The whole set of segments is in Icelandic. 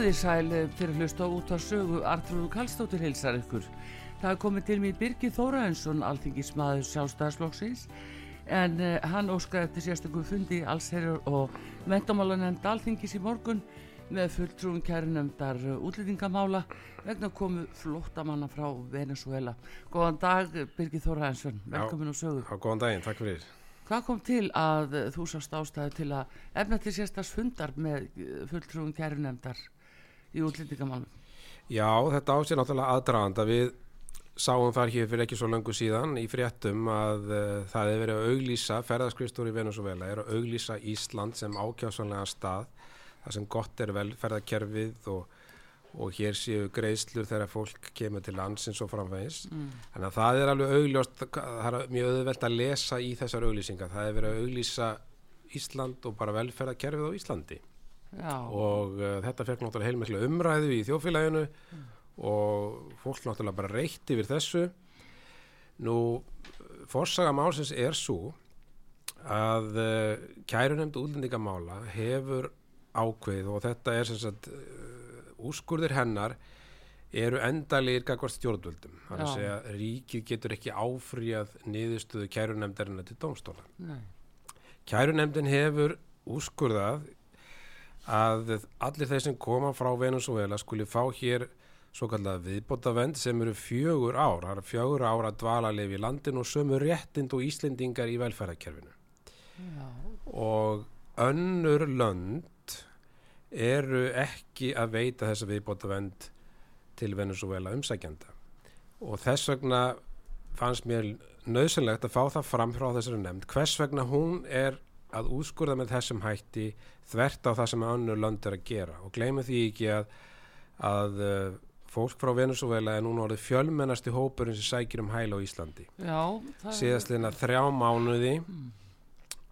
Komið í sæl eh, fyrir hlust á út á sögu Artrúðu Kallstóttir hilsar ykkur. Það er komið til mér Birgir Þóraðinsson, alþingismadur sjálfstæðarslokksins en uh, hann óskaði eftir sérstökum fundi allsherjar og mentamálanemnd alþingis í morgun með fulltrúin kærunemndar uh, útlýtingamála vegna komu flóttamanna frá Venezuela. Góðan dag Birgir Þóraðinsson, velkomin á sögu. Já, góðan daginn, takk fyrir. Hvað kom til að uh, þú sást ástæðu til að efna til sérstast fundar með fulltrúin kærunemndar í útlýtingamálum? Já, þetta ásýr náttúrulega aðdraganda. Við sáum þar hér fyrir ekki svo langu síðan í fréttum að uh, það hefur verið að auglýsa, ferðarskristur í Venezuela er að auglýsa Ísland sem ákjásanlega stað, það sem gott er vel ferðarkerfið og, og hér séu greiðslur þegar fólk kemur til landsins og framvegis. Mm. Þannig að það er alveg augljóst, það er mjög auðvelt að lesa í þessar auglýsingar. Það hefur verið að auglýsa Ísland og bara velferðarkerfið á Íslandi. Já. og uh, þetta fekk náttúrulega heilmiklu umræðu í þjófélaginu mm. og fólk náttúrulega bara reytti yfir þessu nú forsaga málsins er svo að uh, kærunemnd útlendingamála hefur ákveð og þetta er sem sagt uh, úrskurðir hennar eru endalegir gagvart stjórnvöldum þannig að segja ríkið getur ekki áfríað niðurstöðu kærunemndarinnar til dómstóla kærunemndin hefur úrskurðað að allir þeir sem koma frá Venezuela skuli fá hér svo kallað viðbótavend sem eru fjögur ár, það eru fjögur ár að dvala að lifa í landin og sömu réttind og Íslendingar í velferðarkerfinu. Já. og önnur lönd eru ekki að veita þessa viðbótavend til Venezuela umsækjanda og þess vegna fannst mér nöðsynlegt að fá það fram frá þessari nefnd. Hvers vegna hún er að úrskurða með þessum hætti þvert á það sem önnur lönd er að gera. Og gleymu því ekki að, að uh, fólk frá Venezuela er núna orðið fjölmennasti hópurinn sem sækir um hæla á Íslandi. Síðastleina þrjá mánuði mm.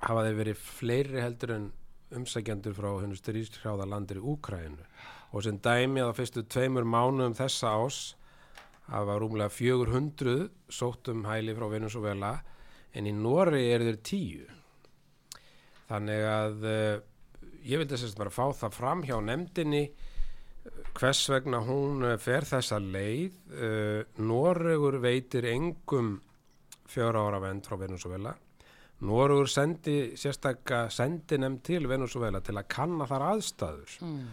hafa þeir verið fleiri heldur en umsækjandur frá hennu styrýstráða landir í Úkrænu og sem dæmi að á fyrstu tveimur mánuðum þessa ás hafa rúmlega 400 sótt um hæli frá Venezuela en í Nóri er þeir tíu. Þannig að uh, ég vildi sérst bara fá það fram hjá nefndinni hvers vegna hún uh, fer þessa leið. Uh, Noregur veitir engum fjóra ára vend frá Venezuela Noregur sendi sérstakka sendi nefnd til Venezuela til að kanna þar aðstæður. Mm.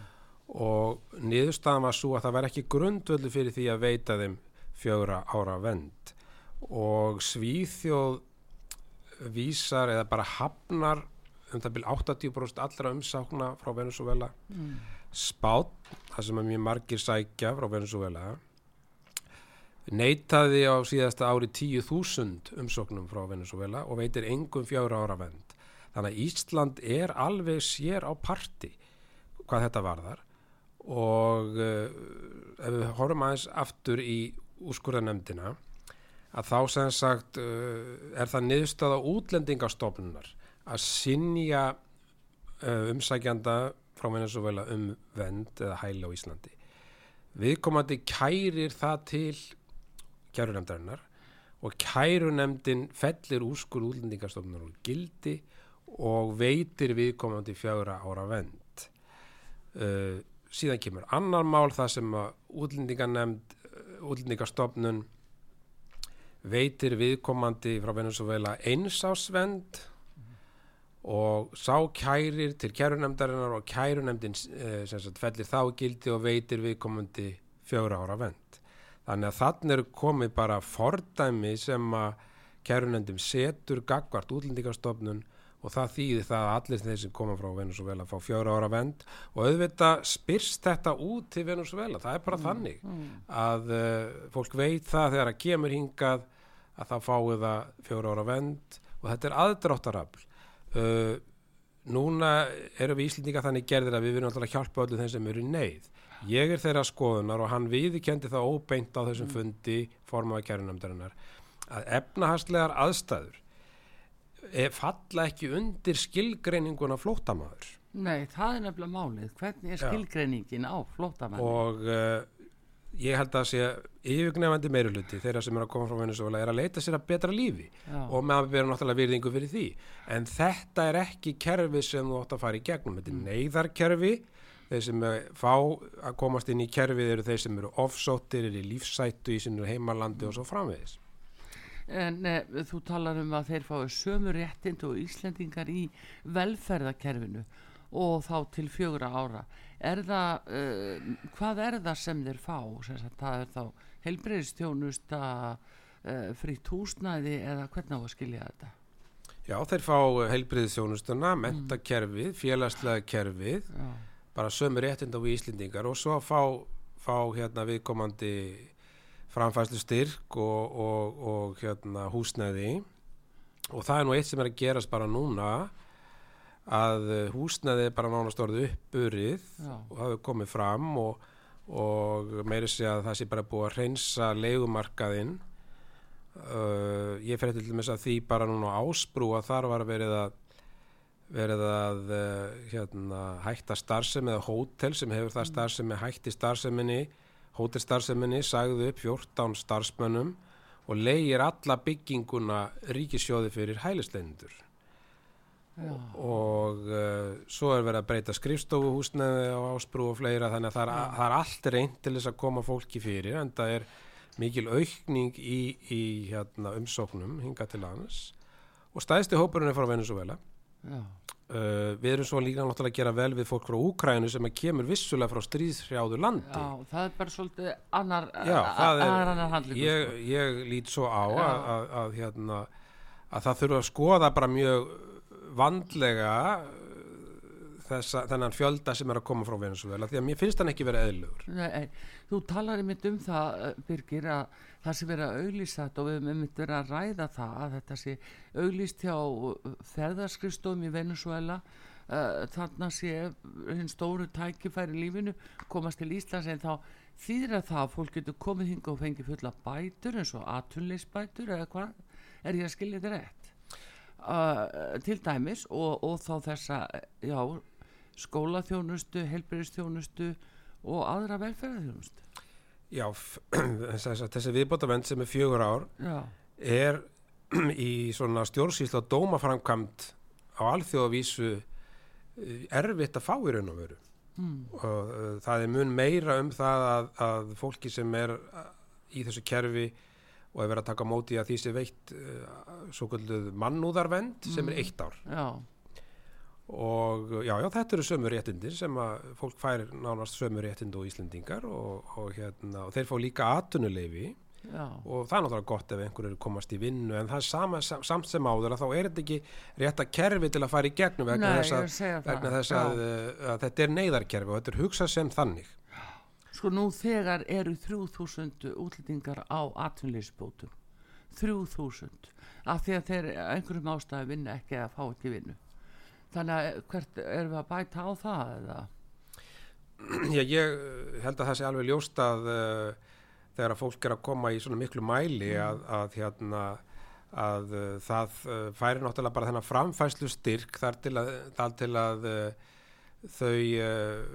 og niðurstaðan var svo að það var ekki grundvöldu fyrir því að veita þeim fjóra ára vend og Svíþjóð vísar eða bara hafnar um það byrja 80% allra umsákna frá Venezuela mm. spát, það sem er mjög margir sækja frá Venezuela neytaði á síðasta ári 10.000 umsóknum frá Venezuela og veitir engum fjára ára vend þannig að Ísland er alveg sér á parti hvað þetta varðar. Og uh, ef við horfum aðeins aftur í úrskurðanemdina að þá sem sagt uh, er það niðurstaða útlendingastofnunar að sinja uh, umsækjanda frá Venezuela um vend eða hæli á Íslandi. Viðkomandi kærir það til kærunemdarinnar og kærunemdin fellir úrskur útlendingarstofnunar og gildi og veitir viðkomandi fjögra ára vend. Uh, síðan kemur annar mál það sem að útlendingarnemd, útlendingarstofnun veitir viðkomandi frá Venezuela einsásvend og sá kærir til kærunemdarinnar og kærunemdin eh, sagt, fellir þá gildi og veitir viðkomandi fjóra ára vend. Þannig að þannig eru komið bara fordæmi sem að kærunendum setur gagvart útlendingarstofnun og það þýðir það að allir þeir sem koma frá Venezuela fá fjóra ára vend og auðvitað spyrst þetta út til Venezuela, það er bara þannig að uh, fólk veit það þegar að kemur hingað að það fái það fjóra ára vend og þetta er aðdráttarafl uh, núna erum við Íslendinga þannig gerðir að við viljum alltaf hjálpa öllum þeim sem eru í neyð ég er þeirra skoðunar og hann viðkendi það óbeint á þessum fundi formaða kærunamdarinnar að efnahastlegar aðstæður e, falla ekki undir skilgreininguna flótamaður Nei, það er nefnilega málið. Hvernig er Já. skilgreiningin á flótamenni? og uh, ég held að sé yfirgnefandi meiruluti þeirra sem er að koma frá Venezuela er að leita sér að betra lífi Já. og maður verður náttúrulega virðingu fyrir því. En þetta er ekki kerfi sem þú átt að fara í gegnum. Þetta er neyðarkerfi. Þeir sem fá að komast inn í kerfið eru þeir sem eru offsóttir, eru í lífsættu í sinu heimalandi og svo framvegis. En e, þú talar um að þeir fái sömu réttind og Íslendingar í velferðakerfinu og þá til fjögra ára. Er það, uh, hvað er það sem þeir fá? Sem sagt, það er þá helbreyðstjónusta, uh, fritt húsnæði eða hvernig á að skilja þetta? Já, þeir fá heilbriðisjónustuna, mentakerfið, félagslega kerfið Já, bara sömu réttind á Íslendingar og svo fá, fá hérna viðkomandi framfæslu styrk og, og, og hérna húsnæði og það er nú eitt sem er að gerast bara núna að eh, húsnæði er bara nánast orðið uppurið og hefur komið fram og, og meiri sé að það sé bara búið að hreinsa leigumarkaðinn. Uh, ég fer til dæmis að því bara núna á ásbrú að þar var verið að verið að uh, hérna, hætta starfsemi eða hótel sem hefur það starfsemi hætti starfseminni hótelstarfseminni sagði upp 14 starfsmönnum og leigir alla bygginguna ríkisjóði fyrir hælisleindur já, og uh, svo er verið að breyta skrifstofuhúsnaði á ásbrú og fleira þannig að það er, það er allt reynd til þess að koma fólki fyrir en það er mikil aukning í, í hérna, umsóknum hinga til lands. Og stæðsti hópurinn er frá Venezuela uh, við erum svo líka náttúrulega að gera vel við fólk frá Úkrænu sem kemur vissulega frá stríðshrjáðu landi. Já, það er bara svolítið annar, Já, er, annar, handlingur. ég, sko. ég lít svo á að, að, að, hérna, að það þurfa að skoða bara mjög vandlega uh, þessa, þennan fjölda sem er að koma frá Venezuela því að mér finnst hann ekki vera eðlugur þú talar einmitt um það, eh, Birgir, að það sé verið að auglýsa þetta og við höfum einmitt verið að ræða það að þetta sé auglýst hjá ferðarskrifstofum í Venezuela uh, þarna sé hinn stóru tækifæri lífinu komast til Íslands en þá þýðir að það að fólk getur komið hinga og fengið fulla bætur eins og atunleysbætur eða hvað, er ég að skilja þetta rétt? Uh, til dæmis og, og þá þessa, já, skólaþjónustu, helbriðstjónustu og aðra velferðarþjónustu. Já, þessi, þessi viðbótavend sem er fjögur ár Já, er í svona stjórnsýsla og dómaframkvæmt á alþjóðavísu eh, erfitt að fá í raun og veru. Mm, og uh, það er mun meira um það að, að fólki sem er uh, í þessu kerfi og er verið að taka móti að því sem veitt uh, svo kvölduð mannúðarvend sem er eitt ár. Já, og já, já, þetta eru sömu réttindir sem að fólk fær nánast sömu réttind og Íslendingar og, og, hérna, og þeir fá líka atunuleifi já, og það er náttúrulega gott ef einhver eru komast í vinnu en það er sama, sam, samt sem áður að þá er þetta ekki rétt að kerfi til að fara í gegnum vegna Nei, þess að, vegna þess að, að þetta er neyðarkerfi og þetta er hugsað sem þannig Sko nú þegar eru 3000 útlendingar á atvinnleysbótum. 3000. Af því að þeir einhverjum ástæði vinna ekki eða fá ekki vinnu. Þannig að hvert erum við að bæta á það eða? Já, ég uh, held að það sé alveg ljóst að uh, þegar að fólk er að koma í svona miklu mæli að, að hérna að uh, það uh, færi náttúrulega bara þennan framfæslu styrk þar til að, til að uh, þau uh,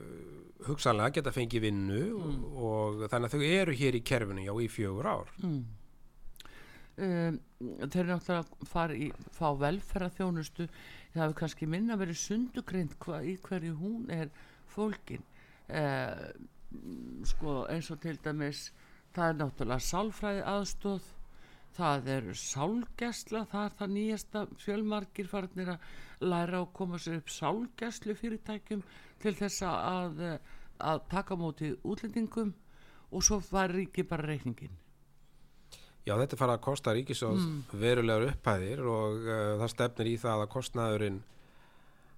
hugsanlega geta fengið vinnu og þannig að þau eru hér í kerfinu já í fjögur ár. Mm. Um, þeir eru náttúrulega að fara í, fá velferðarþjónustu. Það hefur kannski minna verið sundugrind hva, í hverju hún er fólkin uh, sko eins og til dæmis það er náttúrulega sálfræði aðstóð það er sálgæsla það er það nýjasta fjölmargir farnir að læra að koma sér upp sálgæslu fyrirtækjum til þess að, að taka á móti útlendingum og svo var ríki bara reikningin Já, þetta farið að kosta ríkisjóð verulegar upphæðir og uh, það stefnir í það að kostnaðurinn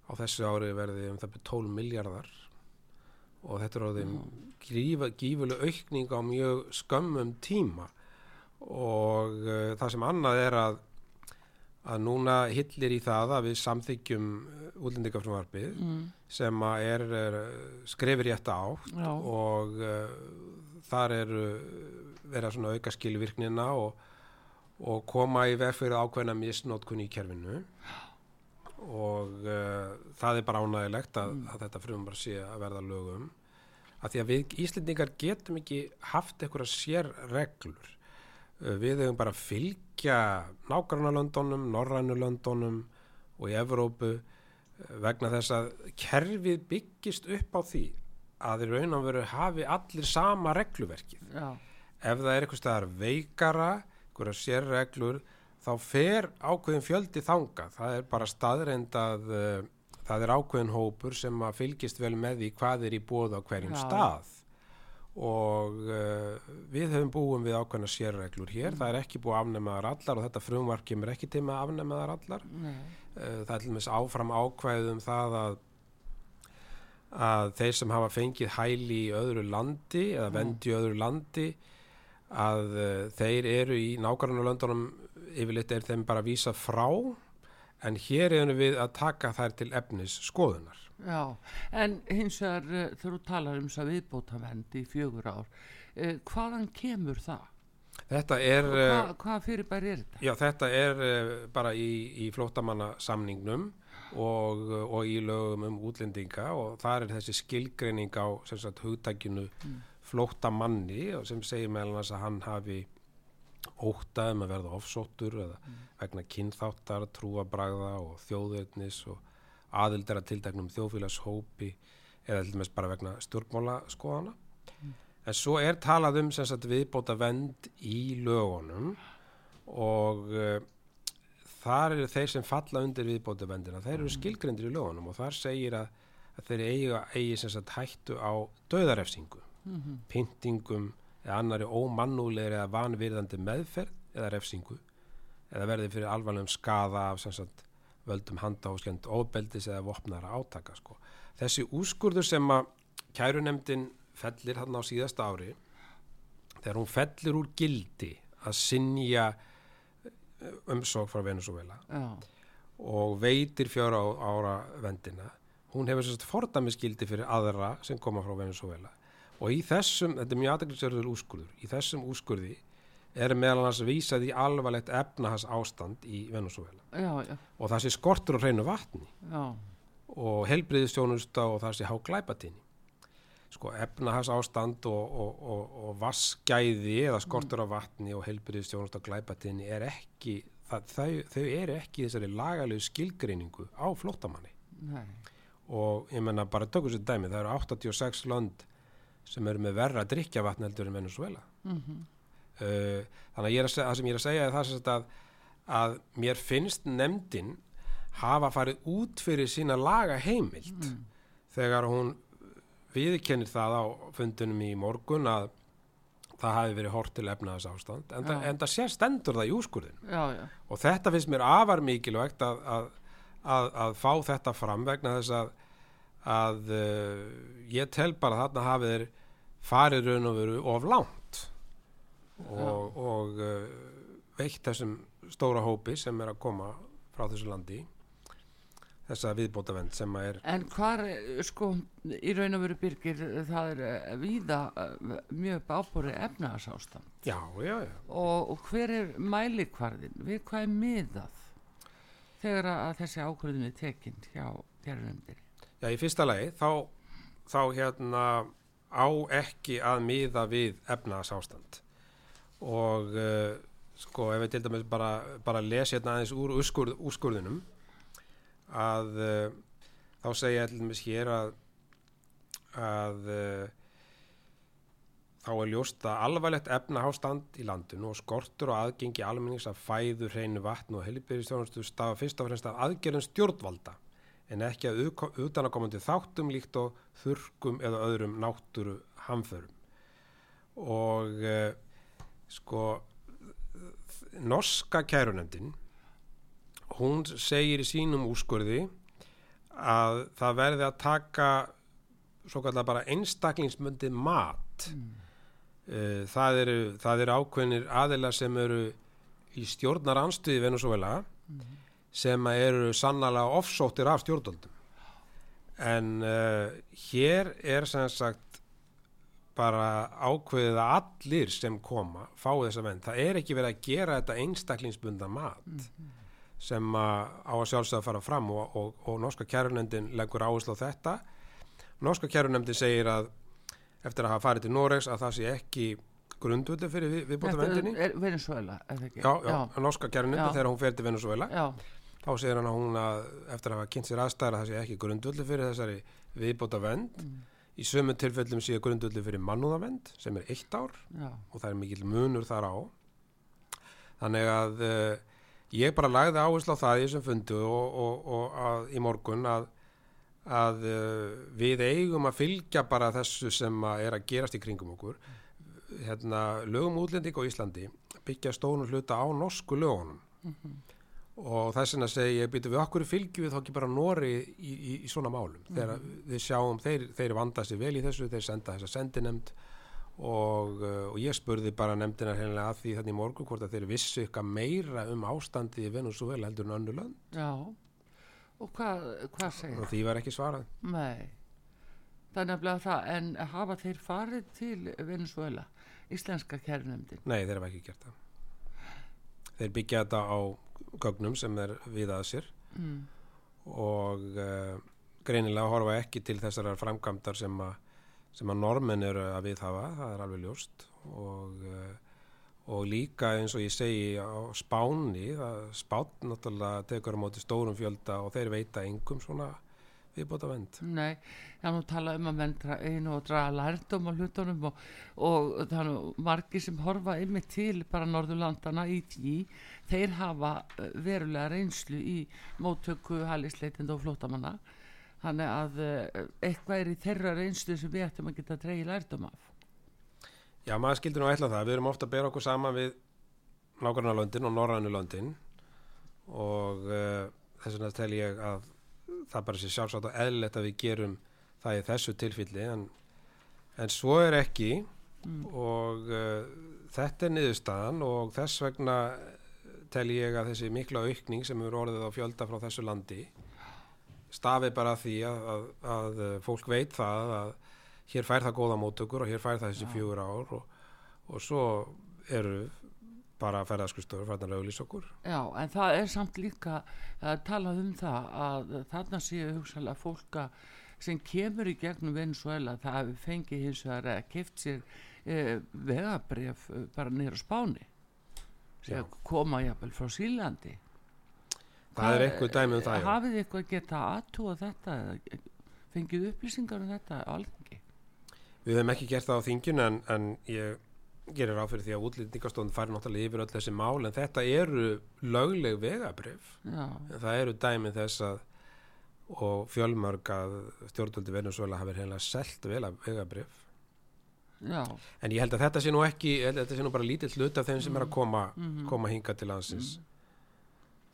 á þessu ári verði um það byrja 12 miljardar og þetta er orðin gífa, gífuleg aukning á mjög skömmum tíma. Og uh, það sem annað er að að núna hillir í það að við samþykjum útlendingafrumvarpið mm. sem er, er skrifir rétt á Já. og uh, þar er vera svona auka skilvirknina og, og koma í veg fyrir ákveðna misnótkun í kerfinu og uh, það er bara ánægilegt að, að þetta frum bara sé að verða lögum að því að við Íslendingar getum ekki haft einhverja sér reglur uh, við hefum bara að fylgja nágrannalöndunum, norrænulöndunum og í Evrópu uh, vegna þess að kerfið byggist upp á því að í raun og veru hafi allir sama regluverkið Já. ef það er eitthvað staðar veikara, einhverja sérreglur, þá fer ákveðin fjöldi þanga. Það er bara staðreind að uh, það er ákveðin hópur sem að fylgist vel með því hvað er í bóð á hverjum Já. stað. Og uh, við höfum búum við ákveðina sérreglur hér. Það er ekki búið að afnema þar allar og þetta frumvark kemur ekki til með að afnema þar allar. Uh, það er til dæmis áfram ákvæðið um það að að þeir sem hafa fengið hæli í öðru landi eða vendi í öðru landi að uh, þeir eru í nákvæmlega löndunum yfirleitt er þeim bara að vísa frá en hér erum við að taka þær til efnis skoðunar. Já, en hins vegar uh, þegar þú talar um þess að viðbóta vendi í fjögur ár, uh, hvaðan kemur það? Þetta er, Hva, hvað fyrirbæri er þetta? já, þetta er uh, bara í, í flóttamanna samningnum og, og í lögum um útlendinga og það er þessi skilgreining á sagt, hugtækinu mm. flóttamanni og sem segir meðal annars að hann hafi óttað um að verða ofsóttur eða vegna kynþáttar, trúabragða og þjóðveitnis og aðildara tilteknum þjóðfélagshópi eða til dæmis bara vegna stjórnmála skoðana. En svo er talað um sem sagt viðbóta vend í lögunum og uh, þar eru þeir sem falla undir viðbóta vendina, þeir eru skilgrindir í lögunum og þar segir að, að þeir eigi, eigi sem sagt hættu á döðarefsingu, pyntingum eða annari ómannúlegri eða vanvirðandi meðferð eða refsingu eða verði fyrir alvarlegum skada af sagt völdum handahóskend óbeldis eða vopnara átaka sko. Þessi úrskurður sem að kærunemdin fellir hann á síðasta ári þegar hún fellir úr gildi að sinja umsók frá Venezuela Já, og veitir fjóra á- ára vendina hún hefur sérst fordæmisgildi fyrir aðra sem koma frá Venezuela og í þessum, þetta er mjög aðeinsverður úrskurður í þessum úrskurði er meðal annars vísað í alvarlegt efnahas ástand í Venezuela já, já, og það sé skortur á hreinu vatni. Já, og helbriðistjónusta og það sé há glæpatinni sko efnahas ástand og, og, og, og vaskæði eða skortur á vatni og helbriðistjónusta og glæpatinni er ekki það, þau, þau eru ekki þessari lagalegu skilgreiningu á flóttamanni. Nei, og ég menna bara tökum sér dæmi, það eru 86 lönd sem eru með verra drikjavatn heldur en Venezuela mhm, uh, þannig að er að það sem ég er að segja er það að, að mér finnst nefndin hafa farið út fyrir sína laga heimild þegar hún viðkennir það á fundunum í morgun að það hafi verið hort til efnaðas ástand en, það, en það sé stendur það í úrskurðin já, já, og þetta finnst mér afar mikilvægt að, að, að, að fá þetta fram vegna þess að, að uh, ég tel bara að þarna hafi þeir farið raun og veru of langt og, og uh, veitt þessum stóra hópi sem er að koma frá þessu landi þessa viðbótavend sem að er En hvar, eh, sko, í raun og veru byrgir, það er eh, eh, mjög ábúrið efnahagsástand. Já, já, já. Og, og hver er mælikvarðin, við hvað er miðað þegar að þessi ákvörðin er tekin hjá gerðunumdir? Já, í fyrsta lagi þá, þá hérna á ekki að miða við efnahagsástand. Og uh, sko ef við til dæmis bara, bara lesi hérna aðeins úr úrskurð, úrskurðinum að uh, þá segja til dæmis hér að að uh, þá er ljóst að alvarlegt efnahástand í landinu og skortur og aðgengi almennings að fæðu, hreinu vatn og helibyrðistjónustu stafa fyrst og fremst af aðgerðum stjórnvalda en ekki að utanakomandi þáttum líkt og þurrkum eða öðrum náttúru hamförum og uh, sko norska kærunemdin hún segir í sínum úrskurði að það verði að taka svo kallar bara einstaklingsmöndi mat mm. það eru það eru ákveðnir aðilar sem eru í stjórnar anstöði Venezuela mm. Sem eru sannlega offsóttir af stjórnvöldum en uh, hér er sem sagt bara ákveðið að allir sem koma fá þessa vend, það er ekki verið að gera þetta einstaklingsbunda mat mm sem að á að sjálfsögða að fara fram og, og, og norska kærunendin leggur áherslu á þetta norska kærunendin segir að eftir að hafa farið til Noregs að það sé ekki grundvöldu fyrir við, viðbóta vendinni Venezuela, er það ekki? Já, já, já. norska kærunendin þegar hún fer til Venezuela já. Þá segir hann að hún að eftir að hafa kynnt sér aðstæðar að það sé ekki grundvöldu fyrir þessari viðbóta vend mm. í sömu tilfellum sé grundvöldu fyrir mannúðavend sem er eitt ár og það er mikil munur þar á. Þannig að uh, ég bara lagði áherslu á það í þessum fundu og, og, og að, í morgun að, að uh, við eigum að fylgja bara þessu sem að er að gerast í kringum okkur. Hérna, lögum útlending á Íslandi byggja stónum hluta á norsku lögunum. Mm -hmm. Og þess vegna segi ég býtu við okkur fylgjum við þá ekki bara Nóri í, í, í svona málum mm -hmm. þegar við sjáum, þeir, þeir vanda sér vel í þessu þeir senda þessa sendinemnd og, uh, og ég spurði bara nefndina hérna að því þannig morgun hvort að þeir vissu eitthvað meira um ástandi í Venezuela heldur en önnu lönd Já, og hvað hva segir það? Því var ekki svarað Nei, það er nefnilega það en hafa þeir farið til Venezuela, íslenska kærnefndin? Nei, þeir hafa ekki gert það Þeir byggja þetta á gögnum sem er við að sér mm. og uh, greinilega horfa ekki til þessar framkvæmdar sem að sem að normen eru að við hafa, það er alveg ljóst og, eh, og líka eins og ég segi á spáni, spán náttúrulega tekur á móti stórum fjölda og þeir veita engum svona viðbóta vend. Nei, já nú tala um að vendra einu og draga lærdom á hlutunum og, og þannig margi sem horfa yfir til bara Norðurlandana í tí, þeir hafa eh, verulega reynslu í móttöku, hælisleitind og flótamanna þannig að uh, eitthvað er í þeirra reynstu sem við ættum að geta dreyið lærdom af. Já, maður skildur nú eitthvað það. Við erum ofta að bera okkur sama við nákvæmlega löndin og norrænu löndin og uh, þess vegna tel ég að það bara sé sjálfsagt og eðlert að við gerum það í þessu tilfylli en, en svo er ekki mm. og uh, þetta er niðurstaðan og þess vegna tel ég að þessi mikla aukning sem eru orðið á fjölda frá þessu landi stafi bara því að, að, að fólk veit það að hér fær það góða mótökur og hér fær það þessi fjögur ár og, og svo eru bara að ferðarskristöður færðan auðlýs okkur. Já, en það er samt líka að tala um það að þarna séu hugsalega fólka sem kemur í gegnum Venezuela það fengi hins vegar að keft sér e, vegabref e, bara nýra spáni. Sem koma jáfnvel frá Sílandi það er eitthvað dæmi um það hafið eitthvað geta aðtúa þetta fengið upplýsingar um þetta alþengi við hefum ekki gert það á þingjun en, en ég gerir áfyrir því að útlýtingarstofn fari náttúrulega yfir öll þessi mál en þetta eru lögleg vegabrif það eru dæmi þess að og fjölmörg að stjórnvöldi Venezuela hafi heila selt vegabrif Já. en ég held að þetta sé nú ekki þetta sé nú bara lítið hlut af þeim sem er að koma, mm -hmm. koma hinga til landsins mm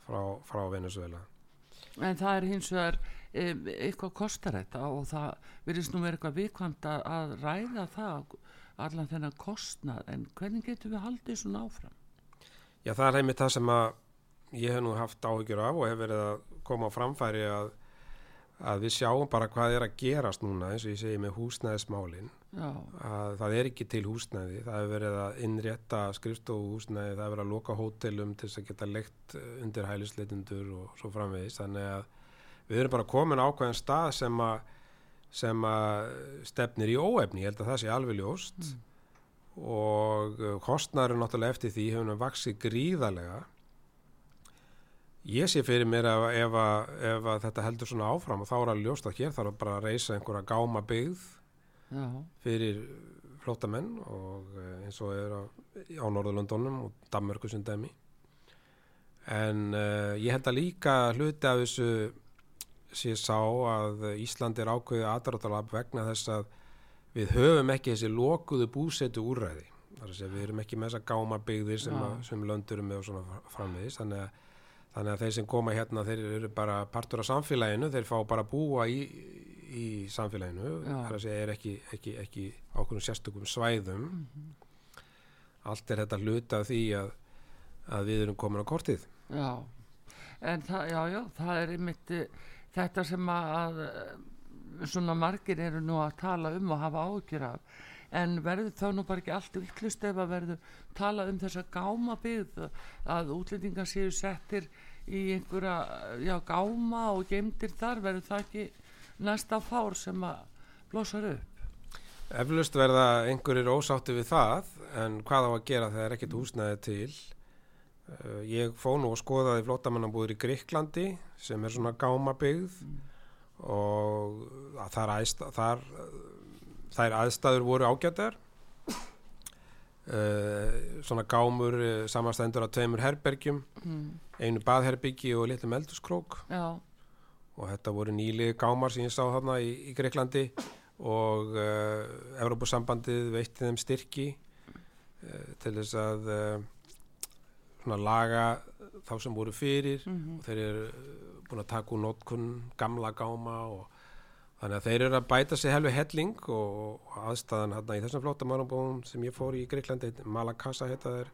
frá, frá Venezuela En það er hins vegar um, eitthvað kostar þetta og það verðist nú verið eitthvað vikvæmt að ræða það allan þennan kostnað en hvernig getur við haldið svona áfram? Já það er einmitt það sem að ég hef nú haft áhyggjur af og hef verið að koma á framfæri að, að við sjáum bara hvað er að gerast núna eins og ég segi með húsnæðismálinn að það er ekki til húsnæði. Það hefur verið að innrétta skrifstofu húsnæði, það hefur verið að loka hótelum til þess að geta lekt eh, undir hælisleitundur og svo framvegis. Þannig að við erum bara komin ákveðin stað sem að, sem að stefnir í óefni, ég held að það sé alveg ljóst mm. og kostnæður náttúrulega eftir því hefur við vaksið gríðarlega ég sé fyrir mér að ef, að, ef að þetta heldur svona áfram og þá er alveg ljóst að hér þarf bara að reysa einhverja gáma byggð Já. fyrir flótamenn og eh, eins og er á, á Norðurlöndunum og Danmörku sem dæmi en uh, ég held að líka hluti af þessu sé sá að Ísland er ákveðið aðdraðalab vegna þess að við höfum ekki þessi lokuðu búsetu segja við erum ekki með þessa gáma byggðir sem, Já. að, sem löndur með og svona framvegis. Þannig að, þannig að þeir sem koma hérna þeir eru bara partur af samfélaginu þeir fá bara búa í, í samfélaginu. Já. þar að segja er ekki, ekki, ekki ákveðum sérstökum svæðum. Allt er þetta hluta því að, að við erum komin á kortið. Já, en það, já, já, það er einmitt eh, þetta sem að, svona margir eru nú að tala um og hafa áhyggjur af en verður þá nú bara ekki allt vittlust ef að verður tala um þessa gáma byggð að útlendingar séu settir í einhverja, já, gáma og geimdir þar, verður það ekki næsta fár sem að blossar upp? Eflaust verða einhverjir ósátti við það en hvað á að gera þegar ekkert húsnæði til ég fó nú að skoðaði flótamannabúður í Gríklandi sem er svona gámabyggð. Og að þar, aðsta, þar þær aðstæður voru ágættar uh, svona gámur uh, samanstendur af tveimur herbergjum Mm. einu baðherbyggi og litlum eldurskrók Já, og þetta voru nýlið gámar sem ég sá þarna í, í Greiklandi og uh, Evrópusambandið veitti þeim styrki uh, til þess að laga þá sem voru fyrir Mhm. og þeir eru uh, búin að taka úr notkun gamla gáma og þannig að þeir eru að bæta sig helvi helling og, og aðstæðan hérna í þessum flótamannabóðum sem ég fór í Greiklandi Malakasa heita þeir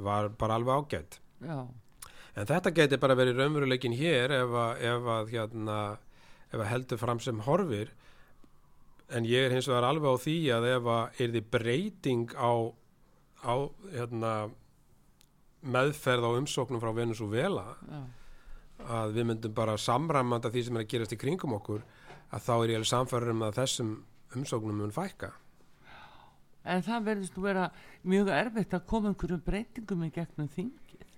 var bara alveg ágætt já, En þetta geti bara verið raunveruleikin hér ef að, ef að, hérna, ef að heldur fram sem horfir. En ég er hins vegar alveg á því að ef að er þið breyting á, á hérna, meðferð á umsóknum frá Venezuela já, að við myndum bara samræmanda því sem er að gerast í kringum okkur að þá er ég alveg samfæður um að þessum umsóknum mun fækka. en það verðist nú vera mjög erfitt að koma einhverjum breytingum í gegnum þingið.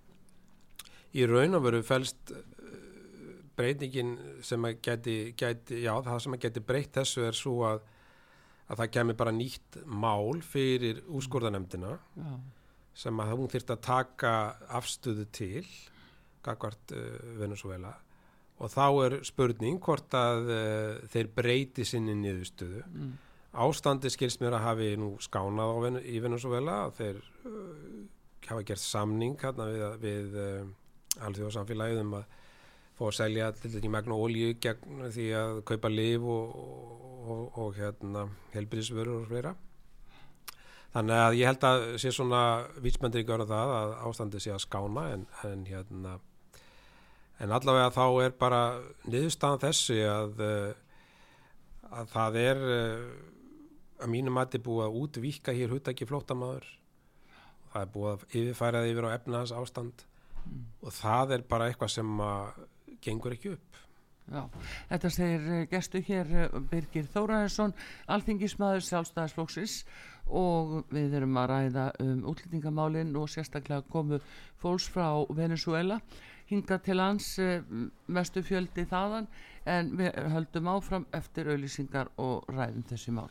í raun og veru fælst breytingin sem að geti, geti já, það sem að geti breytt þessu er svo að, að það kemur bara nýtt mál fyrir úrskurðanemdina Já, sem að hún þyrst að taka afstöðu til gagvart uh, Venezuela og þá er spurning hvort að uh, þeir breyti sinni niðurstöðu. Mm, ástandi skilst mér að hafi nú skánað Ven í Venezuela þeir uh, hafa gert samning hérna við, við alþjóðsamfélagið um að fá að selja til þetta í magna ólíu gegn því að kaupa liv og, og, og hérna helbriðsvörur og fleira þannig að ég held að sé svona vísmendir í görða það að ástandi sé að skána en, en hérna en allavega þá er bara niðurstaðan þessi að uh, að það er uh, að mínu mati búið að útvíka hér húttæki flótamaður það er búið að yfirfæra það yfir á efnahans ástand og það er bara eitthvað sem að gengur ekki upp já. Þetta segir uh, gestu hér uh, Birgir Þóraðinsson, alþingismæður sjálfstæðisflóksis og við erum að ræða um útlýtingamálin og sérstaklega komu fólks frá Venezuela hinga til hans uh, mestu fjöldi þaðan en við höldum áfram eftir auðlýsingar og ræðum þessi mál.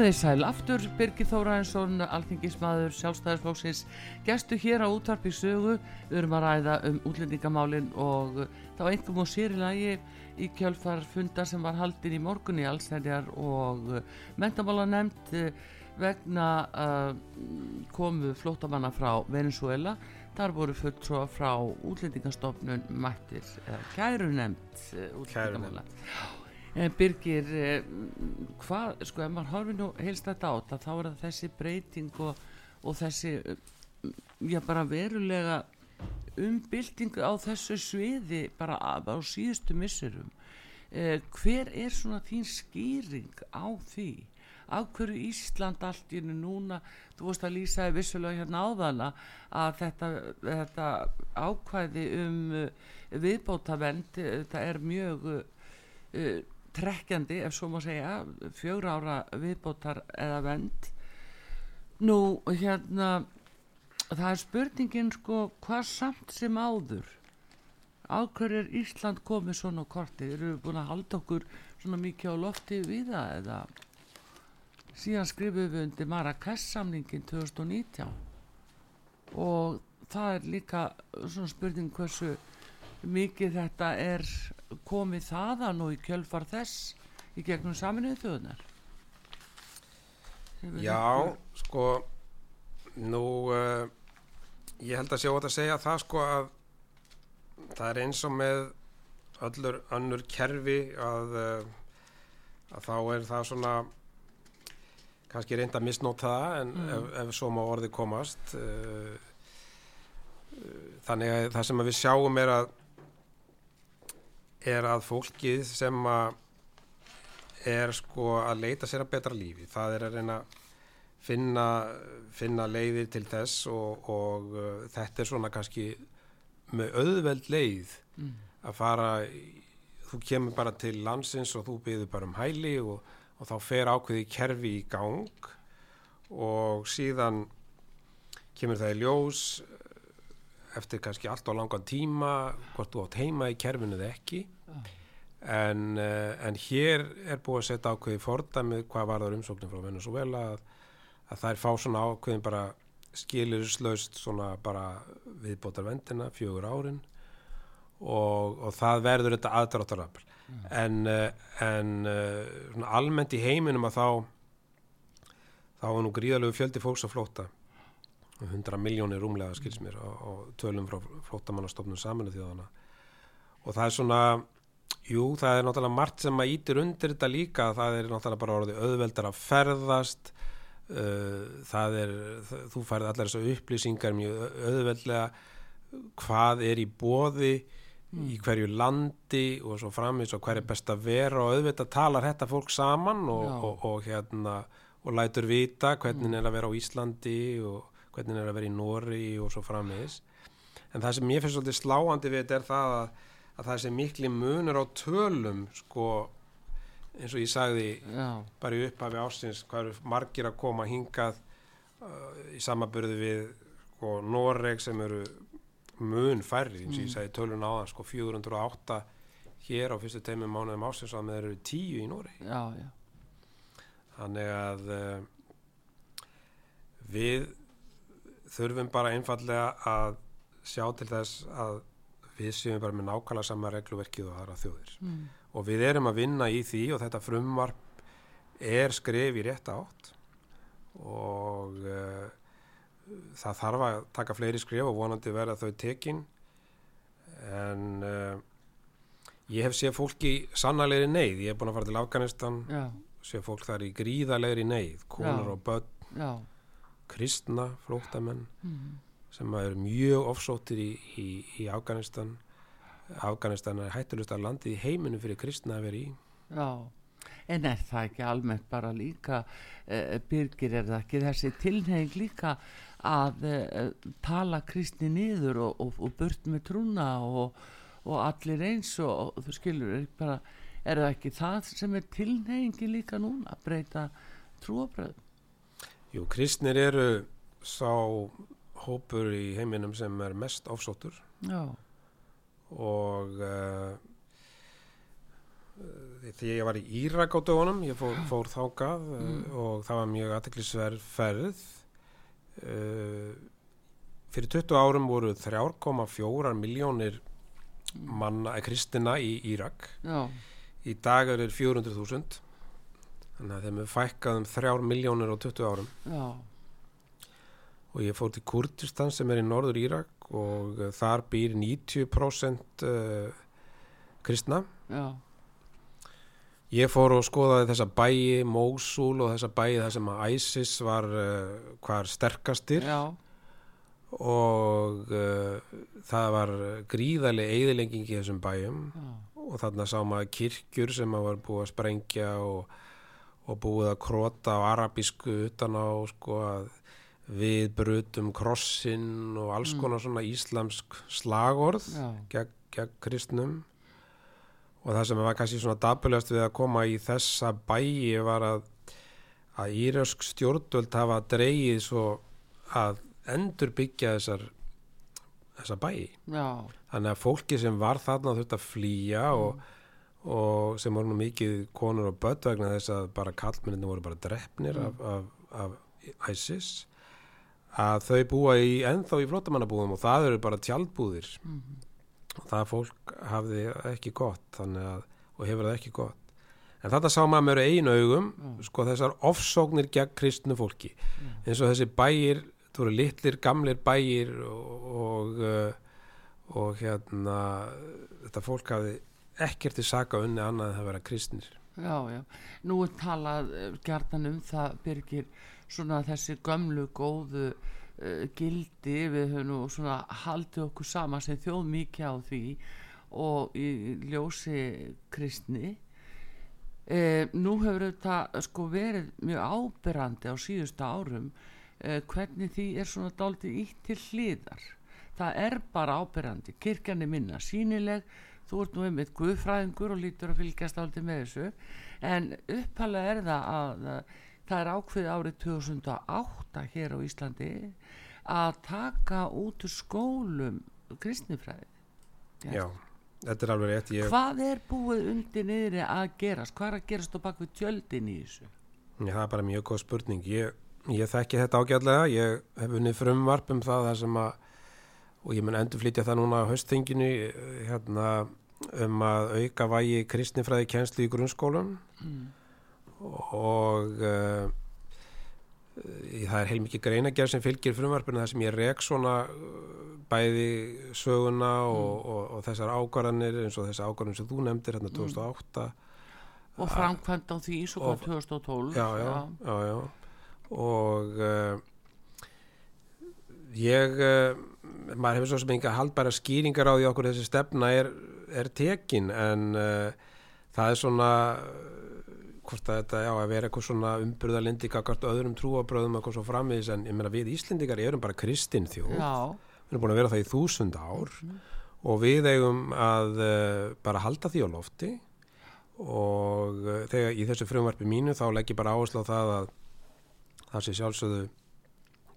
Komið þið sæl aftur, Birgir Þóraðinsson, alþingismadur, sjálfstæðisflóksins, gestu hér á útvarpi sögu, við erum að ræða um útlendingamálin og þá einhverjum og sérilagi í kjölfar fundar sem var haldin í morgun í allsherjar og mentamála nefnd vegna uh, komu flótamanna frá Venezuela, þar voru fulltrúa frá útlendingastofnun mættir, uh, kæru nefnd uh, útlendingamála. Eh, Birgir, eh, hvað, sko, ef maður horfir nú heilst þetta á þetta, þá er það þessi breyting og, og þessi, eh, já, bara verulega umbylting á þessu sviði bara á, síðustu missurum. Eh, hver er svona þín skýring á því? Af hverju Ísland allt í núna, þú veist að lýsaði vissulega hérna áðana að þetta, þetta ákvæði um viðbótavend, þetta er mjög uh, trekkjandi ef svo má segja fjögur ára viðbótar eða vend nú hérna það er spurningin sko hvað samt sem áður áhverju er Ísland komið svona á korti eru við búin að halda okkur svona mikið á lofti við það eða? Síðan skrifum við undir Marrakesh samningin 2019 og það er líka svona spurning hversu mikið þetta er komið þaðan og í kjölfar þess í gegnum saminuðu þjóðunar Já, sko nú uh, ég held að sjá að segja það sko að það er eins og með öllur önnur kerfi að, uh, að þá er það svona kannski reynda að misnóta það en mm. ef, ef svo má orði komast uh, þannig að það sem að við sjáum er að er að fólkið sem að er sko að leita sér að betra lífi það er að reyna að finna, finna leiðir til þess og, og uh, þetta er svona kannski með auðveld leið mm. að fara þú kemur bara til landsins og þú byður bara um hæli og, og þá fer ákveði kerfi í gang og síðan kemur það í ljós eftir kannski allt á langan tíma hvort þú átt heima í kerfinu eða ekki. En, uh, en hér er búið að setja ákveði fordæmið hvað var það umsóknum frá Venezuela að, að er fá svona ákveðin bara skilurislaust svona bara viðbótar vendina fjögur árin. Og, og það verður þetta aðdráttarafl. Mm. en, uh, en uh, almennt í heiminum að þá þá er nú gríðalegu fjöldi fólks að flóta 100 miljónir rúmlega skils mér og tölum frá flótamannastofnum saminu þjóðana og það er svona jú, það er náttúrulega margt sem að ítir undir þetta líka, það er náttúrulega bara orðið auðveldar að ferðast. Uh, það er þú færði allar þessu upplýsingar mjög auðveldlega. Hvað er í bóði mm. í hverju landi og svo framins og hver er best að vera. Og auðvitað talar þetta fólk saman og, og, og hérna og lætur vita hvernig mm. er að vera á Íslandi og hvernig er að vera í Nóri og svo frammeðis en það sem ég finnst svolítið sláandi við þetta er það að, að það sé mikli munur á tölum sko eins og ég sagði Já. bara í upphafi ásins hvað eru margir að koma hingað uh, í samaburði við sko, Noreg sem eru mun færri eins og ég mm. sagði tölun á það sko 408 hér á fyrstu teimum mánuðum ásins að með eru tíu í Noreg Já, já Þannig að uh, við þurfum bara einfallega að sjá til þess að við séum bara með nákvæmlega sama regluverkið og aðra þjóðir. Mm. og við erum að vinna í því og þetta frumvarp er skref í rétt átt. Og uh, það þarf að taka fleiri skref og vonandi verða þau tekin. En uh, ég hef séð fólki sannarlegri neyð, ég hef búin að fara til Afganistan séð fólk þar í gríðalegri neyð konar Já. og börn. Já kristna flótamenn mm. sem er mjög ofsóttir í, í, í Afganistan. Afganistan er hættulegst að landi í heiminu fyrir kristna að vera í. Já, en er það ekki almennt bara líka uh, byrgir er það ekki þessi tilnefing líka að uh, tala kristni niður og, og, og burt með trúna og, og allir eins og þú skilur, er, bara, er það ekki það sem er tilnefingi líka núna að breyta trúabröðum Jú, kristnir eru sá hópur í heiminum sem er mest ofsóttur Já. og uh, því ég var í Írak á dögunum, ég fór, fór þákað uh, mm. og það var mjög aðteklisverð ferð uh, fyrir 20 árum voru 3,4 miljónir manna, kristina í Írak Já. í dag eru 400.000 þannig að þeim er fækkað um þrjár miljónir á 20 árum Já. og ég fór til Kurdistan sem er í norður Írak og uh, þar býr 90% uh, kristna Já. ég fór og skoðaði þessa bæi Mósul og þessa bæi þar sem að ISIS var uh, hvar sterkastir Já. og uh, það var gríðarlega eigðilenging í þessum bæjum og þarna sá maður kirkjur sem maður var búið að sprengja og og búið að krota á arabísku utan á sko að við brutum krossin og alls mm. konar svona íslamsk slagorð gegn, gegn kristnum. Og það sem var kannski svona dabulegast við að koma í þessa bæi var að að írausk stjórnvöld hafa dreyið svo að endur byggja þessar þessar bæi. Já, þannig að fólki sem var þarna þurft að flýja og, og sem voru nú mikið konur og börn vegna þess að bara kallmenninni voru bara drefnir af, af, af ISIS að þau búa í ennþá í flottamannabúðum og það eru bara tjaldbúðir. Og það fólk hafði ekki gott að, og hefur það ekki gott. En þetta sá maður með einu augum sko þessar ofsóknir gegn kristnu fólki. Eins og þessi bæir þú eru litlir, gamlir bæir og og, uh, og hérna þetta fólk hafði ekkert til saka unni annað en það vera kristnir já, já. Nú er talað uh, gjarnan um það, Birgir, svona þessi gömlu góðu uh, gildi, við höfum nú svona haldið okkur sama sem þjóð mikið á því og í ljósi kristni. Eh, nú hefur þetta sko verið mjög áberandi á síðustu árum eh, hvernig því er svona dálítið ítt til hliðar það er bara áberandi kirkjan er minna sínileg þú ert nú einmitt guðfræðingur og lítur að fylgjast dálítið með þessu. En uppalega er það að það er ákveðið árið 2008 hér á Íslandi að taka út úr skólum kristnifræði Já, þetta er alveg rétt ég, hvað er búið undir niðri að gerast? Hvað er að gerast á bakvið tjöldin í þessu? Já, það er bara mjög góð spurning. Ég, ég þekki þetta ágætlega. Ég hef unnið frumvarp um það þar sem að og ég mun endur flytja það núna á höstþinginu hérna, um að auka vægi kristnifræði kjenslu í grunnskólum mm. og uh, það er heilmikið greinagerð sem fylgir frumvarpinu þar sem ég rek svona uh, bæði söguna og, og, og þessar ákvarðanir eins og þessar ákvarðanir sem þú nefndir hérna 2008 og framkvæmt á því svo Og- kom 2012 já, já, já, já. og uh, ég uh, maður hefur svo sem enga haldbæra skýringar á því okkur þessi stefna er, er tekin en uh, það er svona uh, hvort að þetta, já, að vera eitthvað svona umburðalindi kakart öðrum trúabröðum eitthvað svo frammiðis en ég meina við Íslendingar erum bara kristin þjóð. Við erum búin að vera það í þúsund ár og við eigum að uh, bara halda því á lofti og uh, þegar í þessu frumvarpi mínu þá legg ég bara áherslu á það að það sé sjálfsögðu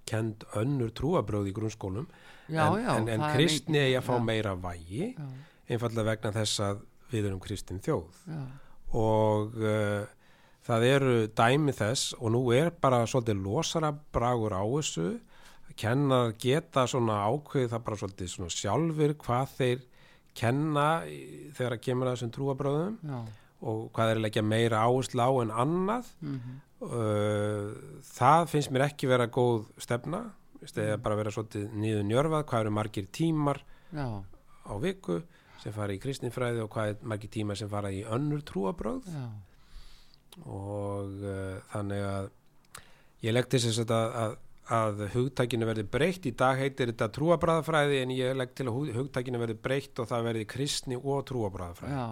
kend önnur trúabröð í grunnskólum. Já, en, já en, en er kristni eigi að fá já, meira vægi. Já, einfallega vegna þess að við erum kristin þjóð. Já, og uh, það eru dæmi þess og nú er bara svolítið losara bragur á þessu kennar geta svona ákveð það bara svolítið svona sjálfur hvað þeir kenna þegar að kemur að þessum trúabröðum já, og hvað þeir leggja meira áherslu á en annað. Mhm, uh, það finnst mér ekki vera góð stefna. Eða bara vera svolítið niður njörfað hvað eru margir tímar já, á viku sem fara í kristinfræði og hvað er margir tímar sem fara í önnur trúabröð já, og uh, þannig að ég legg til þess að, að, að hugtækinu verði breytt. Í dag heitir þetta trúabræðafræði en ég legg til að hug- hugtækinu verði breytt og það verði kristni og trúabræðafræði já.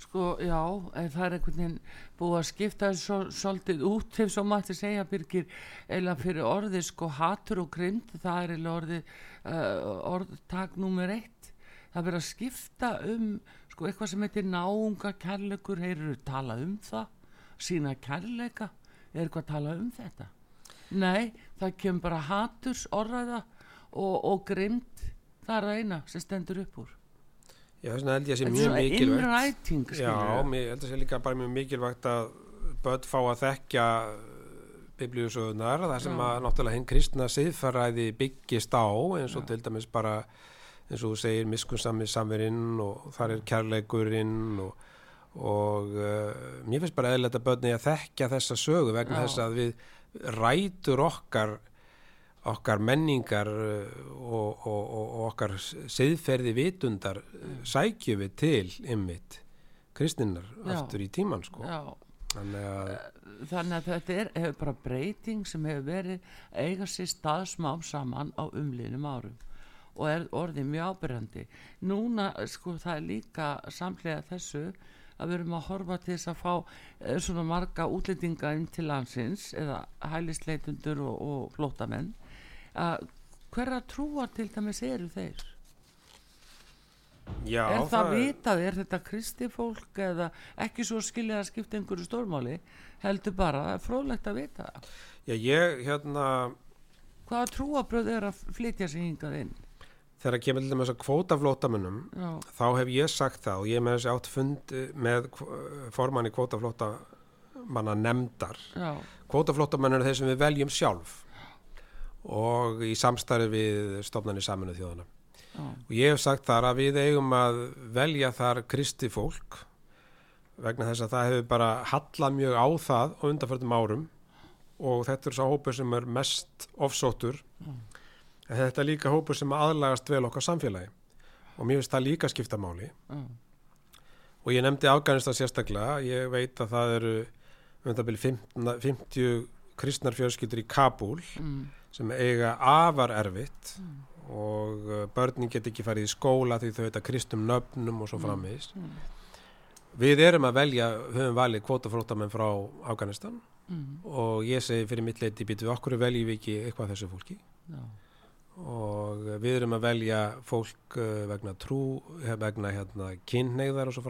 Sko, já, það er einhvern veginn búið að skipta svo, svolítið út ef svo mætti segja Birgir eða fyrir orðið sko hatur og grind það er orðið uh, orðtak nummer eitt það verið að skipta um sko eitthvað sem heitir náunga kærleikur heyrðu talað um það. Sína kærleika. Er eitthvað að tala um þetta? Nei, það kemur bara haturs orðaða og, og grind það er það eina sem stendur upp úr. Já, þess vegna held ég að sé mjög mikilvægt. innræting Já, mér held að sé líka bara mjög mikilvægt að börn fá að þekkja biblíusögunar það sem Já. að náttúrulega hinn kristna siðfæræði byggist á eins og Já. til dæmis bara eins og þú segir miskunnsami samverinn og þar er kærleikurinn og, og uh, mér finnst bara eðlilegt að börni að þekkja þessa sögu vegna Já. þess að við rætur okkar okkar menningar uh, og, og, og, okkar siðferði vitundar mm. sækjum við til ymmit kristinnar aftur í tíman sko. Já, þannig að þannig að þetta er hefur bara breyting sem hefur verið eiga sér stað smám saman á umliðnum árum og er orðið mjög ábyrjandi núna sko það er líka samlega þessu að við erum að horfa til þess að fá eh, svona marga útlendinga inn til landsins eða hælisleitundur og, og flótamenn að hverra trúar til dæmis eru þeir Já, er það vitað, er þetta kristi fólk eða ekki svo skilja að skipta einhverju stórmáli, heldur bara það er fróðlegt að vita það. Já, ég, hérna, Hvaða trúabröð er að flytja sig hingað inn? Þegar kemur til þess að kvótaflótamönnum, Já, þá hef ég sagt það og ég með þessi átt fund með formanni kvótaflótamanna nefndar. já, Kvótaflótamenn eru þeir sem við veljum sjálf og í samstarfi við stofnarnir saminu þjóðana. já, Og ég hef sagt þar að við eigum að velja þar kristi fólk vegna þess að það hefur bara hallað mjög á það á undanförnum árum og þetta er svo hópur sem er mest ofsóttur. En þetta er líka hópur sem aðlagast vel okkar samfélagi. Og mér finnst það líka skipta máli. já, Og ég nefndi Afganistan sérstaklega, ég veit að það eru um þetta byrja 50 kristnar fjölskyldur í Kabul mm, sem eiga afar erfitt og uh, börnin get ekki farið í skóla því þau heita kristum nöfnum og svo framvegis. Við erum að velja, höfum valið kvótaflótamenn frá Afganistan. Mm, og ég segi fyrir mitt leiti býtu okkur veljum við ekki eitthvað þessu fólki? Já, og við erum að velja fólk uh, vegna trú, eh, vegna hérna kynneigðar og svo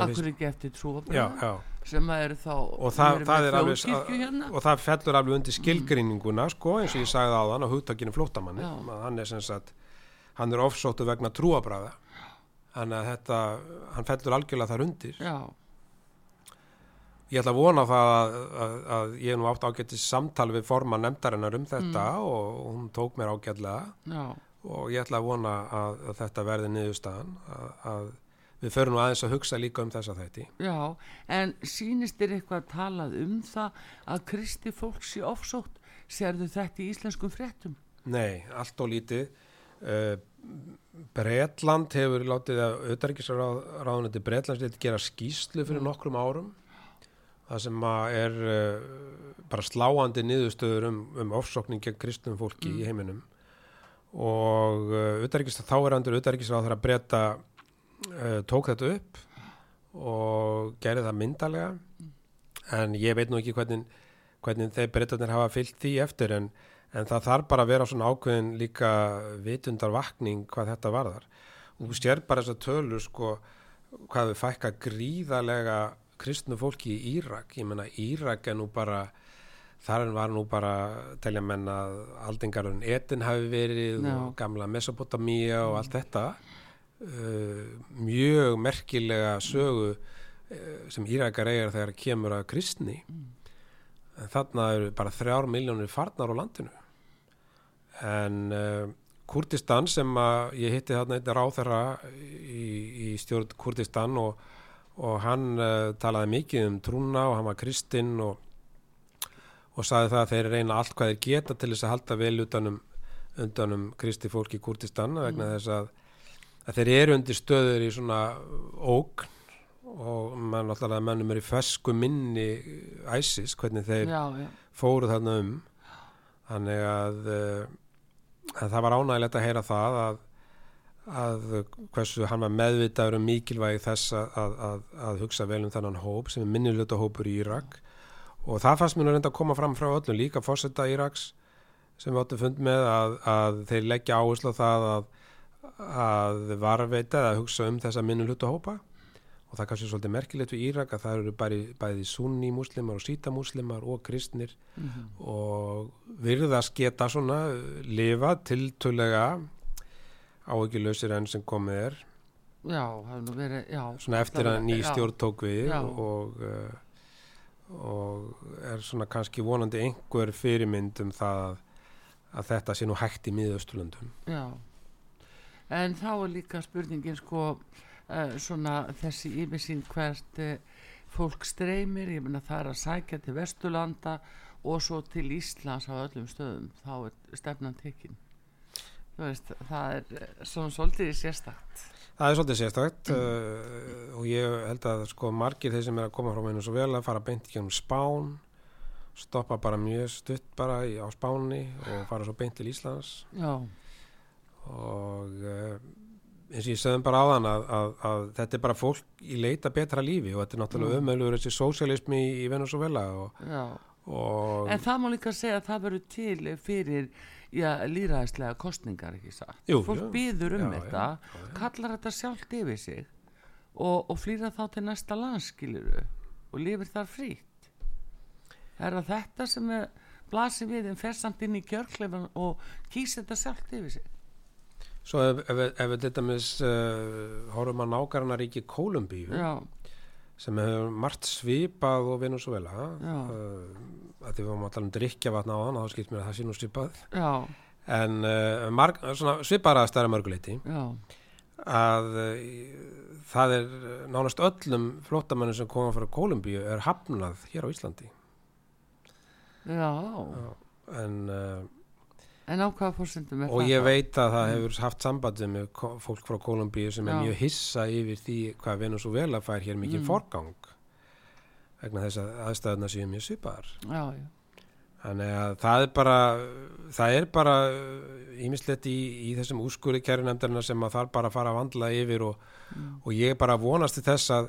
að akkur ekki eftir Já, trúabröð já. sem að eru þá, og það, það er alveg hérna. og það fellur alveg undir skilgreininguna sko eins og ég sagði á þann á hugtakinu að hann er sagt hann er ofsóttu vegna trúabræða þannig að þetta, hann fellur algjörlega þar undir. Já, ég ætla að vona það að, að, að ég hef nú átt ágættis samtal við forman nefndarinnar um þetta Mm. og hún tók mér ágætlega já, og ég ætla að vona að, að þetta verði niðurstaðan að, að við förum nú aðeins að hugsa líka um þessa þætti já, en sýnist þér eitthvað talað um það að kristi fólk sé ofsótt, sérðu þetta í íslenskum fréttum? Nei, allt og lítið. Uh, Bretland hefur látið að auðarikisráðunandi Bretlands lítið gera skýslu fyrir nokkrum árum. Það sem að er uh, bara sláandi niðurstöður um, um ofsókning gegn kristum fólki í heiminum. Og uh, þá er andur auðarikisráð þegar breyta uh, tók þetta upp og gerði það myndalega. En ég veit nú ekki hvernig, hvernig þeir breytanir hafa fyllt því eftir en en það þarf bara að vera svona ákveðin líka vitundar vakning hvað þetta varðar og þú sér bara þess að tölur sko hvað við fækka gríðarlega kristnu fólki í Írak. Ég menna Írak er nú bara þar var nú bara telja menn að aldingarun etin hafi verið Já. og gamla Mesopotamía og allt þetta. Uh, mjög merkilega sögu uh, sem Írakar eigar þegar kemur að kristni. En þarna eru bara þrjár miljónir farnar á landinu. En uh, Kurdistan sem að ég hitti þarna einn ráþæra í, í stjórn Kurdistan og, og hann uh, talaði mikið um trúna og hann var kristinn og, og saði það að þeir reyna allt hvað þeir geta til þess að halda vel utanum, utanum kristi fólk í Kurdistan vegna þess að, að þeir eru undir stöður í svona ógn og mann alltaf mennum er í fesku minni æsis hvernig þeir Já, já, fóru þarna um. Þannig að, að það var ánægilegt að heyra það að, að hversu hann var meðvitaður um mikilvægi þess að, að, að, að hugsa vel um þennan hóp sem er minniluta hópur í Írak. Og það fannst mér nú reynda að koma fram frá öllum líka fórseta Íraks sem við áttum fund með að, að þeir leggja áherslu á það að, að varveita eða hugsa um þessa minniluta hópa og það er kannski svolítið merkilegt við Írak að það eru bæði, bæði sunni múslimar og síta múslimar og kristnir og virðast geta svona lifað tiltölega áhyggjulausir enn sem komið er já, verið, já. svona eftir að ný stjórn tók við Já. og, uh, og er svona kannski vonandi einhver fyrirmynd um það að, þetta sé nú hægt í miðausturlöndum Já, en þá er líka spurningin sko uh, svona þessi yfirsýn hvert uh, fólk streymir, ég meina það er að sækja til Vesturlanda og svo til Íslands á öllum stöðum, þá er stefnan tekin. Veist, það er eh, svona svolítið sérstakt. Það er svolítið sérstakt uh, og ég held að sko margir þeir sem er að koma frá meinu svo vel að fara beint í gennum Spán stoppa bara mjög stutt bara í, á Spáni og fara svo beint til Íslands Já, og uh, eins og ég segðum bara á þann að, að, að þetta er bara fólk í leita betra lífi og þetta er náttúrulega Mm. umöðluður þessi sósialismi í, í Venezuela og, og En það má líka segja að það verður til fyrir líraðislega kostningar, ekki satt? Jú, Fólk jú. býður um Já, þetta, kallar þetta sjálft yfir sig og, og flýra þá til næsta landskiluru og lifir þar frýtt. Er það þetta sem er blasir við en fer samt inn í kjörklefan og kýs þetta sjálft yfir sig? svo ef, ef, ef þetta mis uh, horfum að nágrannaríki Kólumbíu Já, sem hefur margt svipað og Venezuela Já. uh, að því við varum að tala um drikkjavatn á hann þá skipt mér að það sé nú svipað já, en uh, marg, svona, svipara að stærra mörguleiti já, að uh, það er nánast öllum flóttamennum sem koma frá Kólumbíu er hafnað hér á Íslandi já. en, uh, En á hvaða fórsendum er og það? ég þá? veit að það hefur haft sambandi með fólk frá Kólumbíu sem er Já. mjög hissa yfir því hvað Venezuela fær hér mikið Mm. forgang vegna þess að aðstæðuna séu mjög já, Þannig að það er bara, það er bara ímislegt í, í þessum úrskurði kærunemndarina sem að þarf bara fara að vandla yfir og, og ég bara vonast til þess að,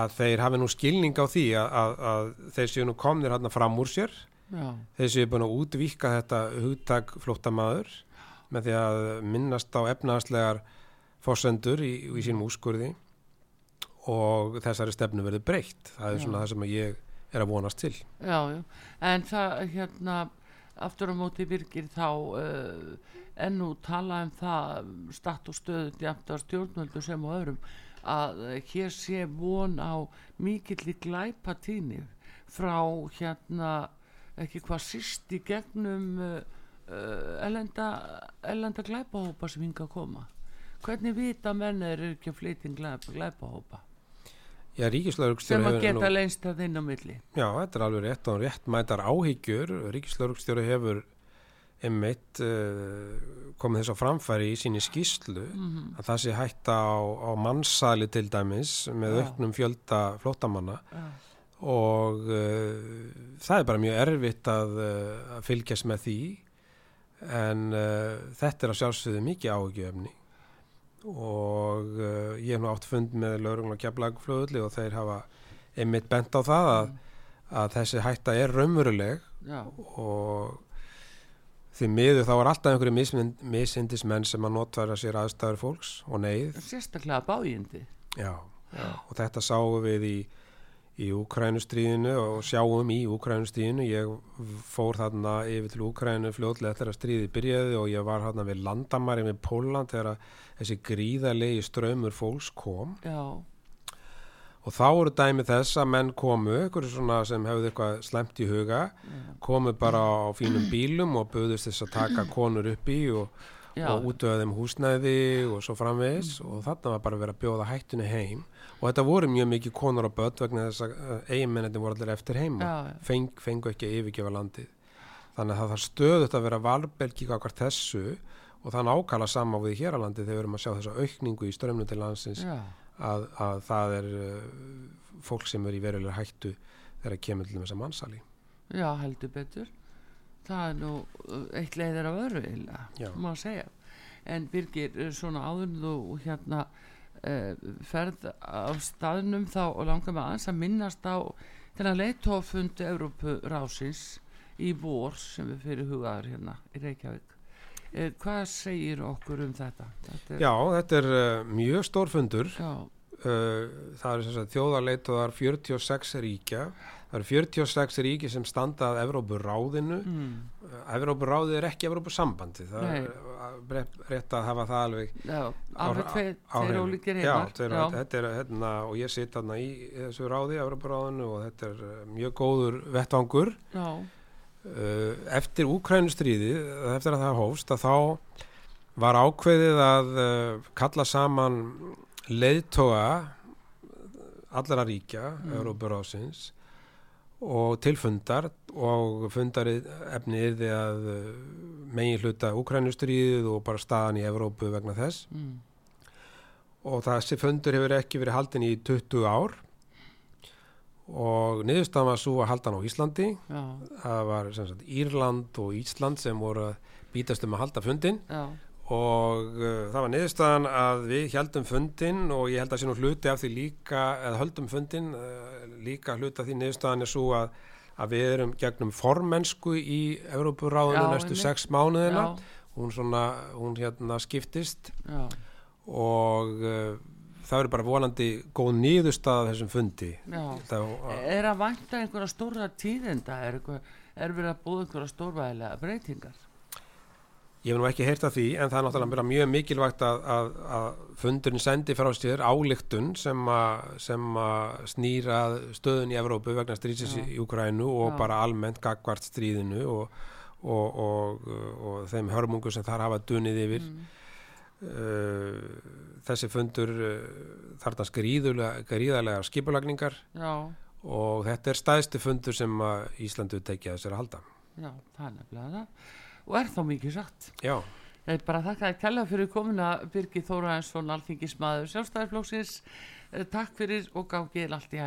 að þeir hafi nú skilning á því að, að, að þeir séu nú komnir hérna fram úr sér, já, þeir séu búin að útvíka þetta hugtak flóttamaður með því að minnast á efnaðslegar fórsendur í, í sínum úrskurði og þessari stefnu verður breytt. Það er Já. svona það sem ég er að vonast til. já, já. En það, hérna, aftur á móti virkir þá uh, ennú tala um það statt og stöðut jafnt á stjórnvöldu sem og öðrum að hér sé von á mikilli glæpatíni frá hérna ekki hvað síst í gegnum uh, uh, ellenda, ellenda glæpahópa sem hinga að koma hvernig vita menn er ekki að flytja glæp, glæpahópa Já, sem að geta nú- leinst að inn á milli Já, þetta er alveg rétt og rétt mætar áhyggjur. Ríkislaurugstjóri hefur einmitt uh, komið þess á framfæri í síni skýslu Mhm. að það sé hætta á, á mannsali til dæmis með Já. auknum fjölda flóttamanna Já. og uh, það er bara mjög erfitt að, uh, að fylgjast með því en þetta er að sjálfsögðu mikið áhyggjöfni og uh, ég hef nú átt fund með laurugn og keflagflöðli og þeir hafa einmitt bent á það að, að þessi hætta er raunveruleg Já. og því miður þá er alltaf einhverju misindismenn sem að notfæra sér aðstæður fólks og neyð sérstaklega bájindi Já, já. og þetta sáum við í, í Úkrænustríðinu og sjáum í Úkrænustríðinu. Ég fór þarna yfir til Úkrænu fljótlega eftir að stríði byrjaði og ég var þarna við landamæri með Póland þegar að þessi gríðarlegi ströymur fólks kom. Já, og þá eru dæmi þess að menn komu, ykkur svona sem hefðu eitthvað slemt í huga, komu bara á fínum bílum og buðust þess að taka konur upp í og, já, og útöða þeim húsnæði og svo framvegis. Og þarna var bara verið að bjóða hættunni heim og þetta voru mjög mikið konur og börn vegna þess að eiginmennin voru allir eftir heima. Já. Feng, fengu ekki að yfirgefa landið. Þannig að það þarf stöðut að vera valbelgi kakvart þessu og það nákala sama við hér á landi þegar við erum að sjá þessa aukningu í strömmnu til landsins að, að það er uh, fólk sem er í verulega hættu þegar að kemur til þess að mannsali já, heldur betur. Það er nú uh, eitt leiðir af Já. má segja. En Birgir, svona áður þú hérna uh, ferð af staðnum þá og langar með aðeins að minnast á þennan leittófundi Evrópu rásins í vor sem við fyrir hugaður hérna í Reykjavík. Uh, hvað segir okkur um þetta? þetta er, Já, þetta er uh, mjög stór fundur. Já, það eru sagt þjóðarleituðar 46 ríkja. Það eru 46 ríki sem standa að Evrópuráðinu. Mm, uh, Evrópuráðið er ekki Evrópusambandi það Nei. er uh, rétt, að hafa það alveg já alveg tveir, ólíkir Já, heimar þetta er hérna og ég sitt þarna í þessu ráði Evrópuráðinu og þetta er mjög góður vettvangur. Já, eftir Úkrænustríði eftir að það hófst að þá var ákveðið að kalla saman leiðtoga allra ríkja mm. Európaráðsins og til fundar og fundarið efni yrði að uh, megin hluta Úkrænustríðið og bara staðan í Evrópu vegna þess. Mm, og þessi fundur hefur ekki verið haldin í 20 ár. Og niðurstaðan var svo að halda hann á Íslandi. Já, það var sem sagt Írland og Ísland sem voru að bítast um að halda fundin já, og uh, það var niðurstaðan að við heldum fundin og ég held að sé nú hluti af því líka, eða höldum fundin uh, líka hluti af því niðurstaðan er svo að, að við erum gegnum formensku í Európuráðinu næstu einmitt. sex mánuðina hún svona, hún hérna skiptist já, og uh, það verður bara vonandi góð nýðustað þessum fundi það, Er að vænta einhverja stóra tíðenda? Er, eitthvað, er verið að búða einhverja stórvæðilega breytingar? Ég hef nú ekki heyrt af því en það er náttúrulega mjög mikilvægt að, að, að fundurinn sendi frá sér álíktun sem, sem að snýra stöðun í Evrópu vegna stríðsins í Ukrænu og Já. bara almennt gagvart stríðinu og, og, og, og þeim hörmungu sem þar hafa dunið yfir. Mm. Uh, þessi fundur uh, þarna skrýðulega gríðarlega skipulagningar Já, og þetta er staðstu fundur sem Íslandu tekja þessir að halda. já, það er nefnilega það. Og er þá mikið sagt. Já, Ég er bara að þakka að kella fyrir komuna Birgir Þóraðinsson, alþingismadur sjálfstæðarflóksins. Eh, Takk fyrir og gáðið allt í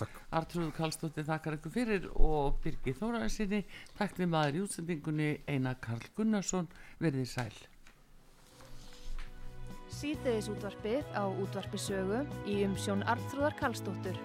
takk. Artrúð Kallstóttir þakkar ykkur fyrir og Birgir Þóraðinsinni. Takk við maður í útsendingunni Einar Karl Gunnarsson. Verðið sæl. Síðdeðis útvarpið á útvarpisögu í umsjón Arnþróðar Karlsdóttur.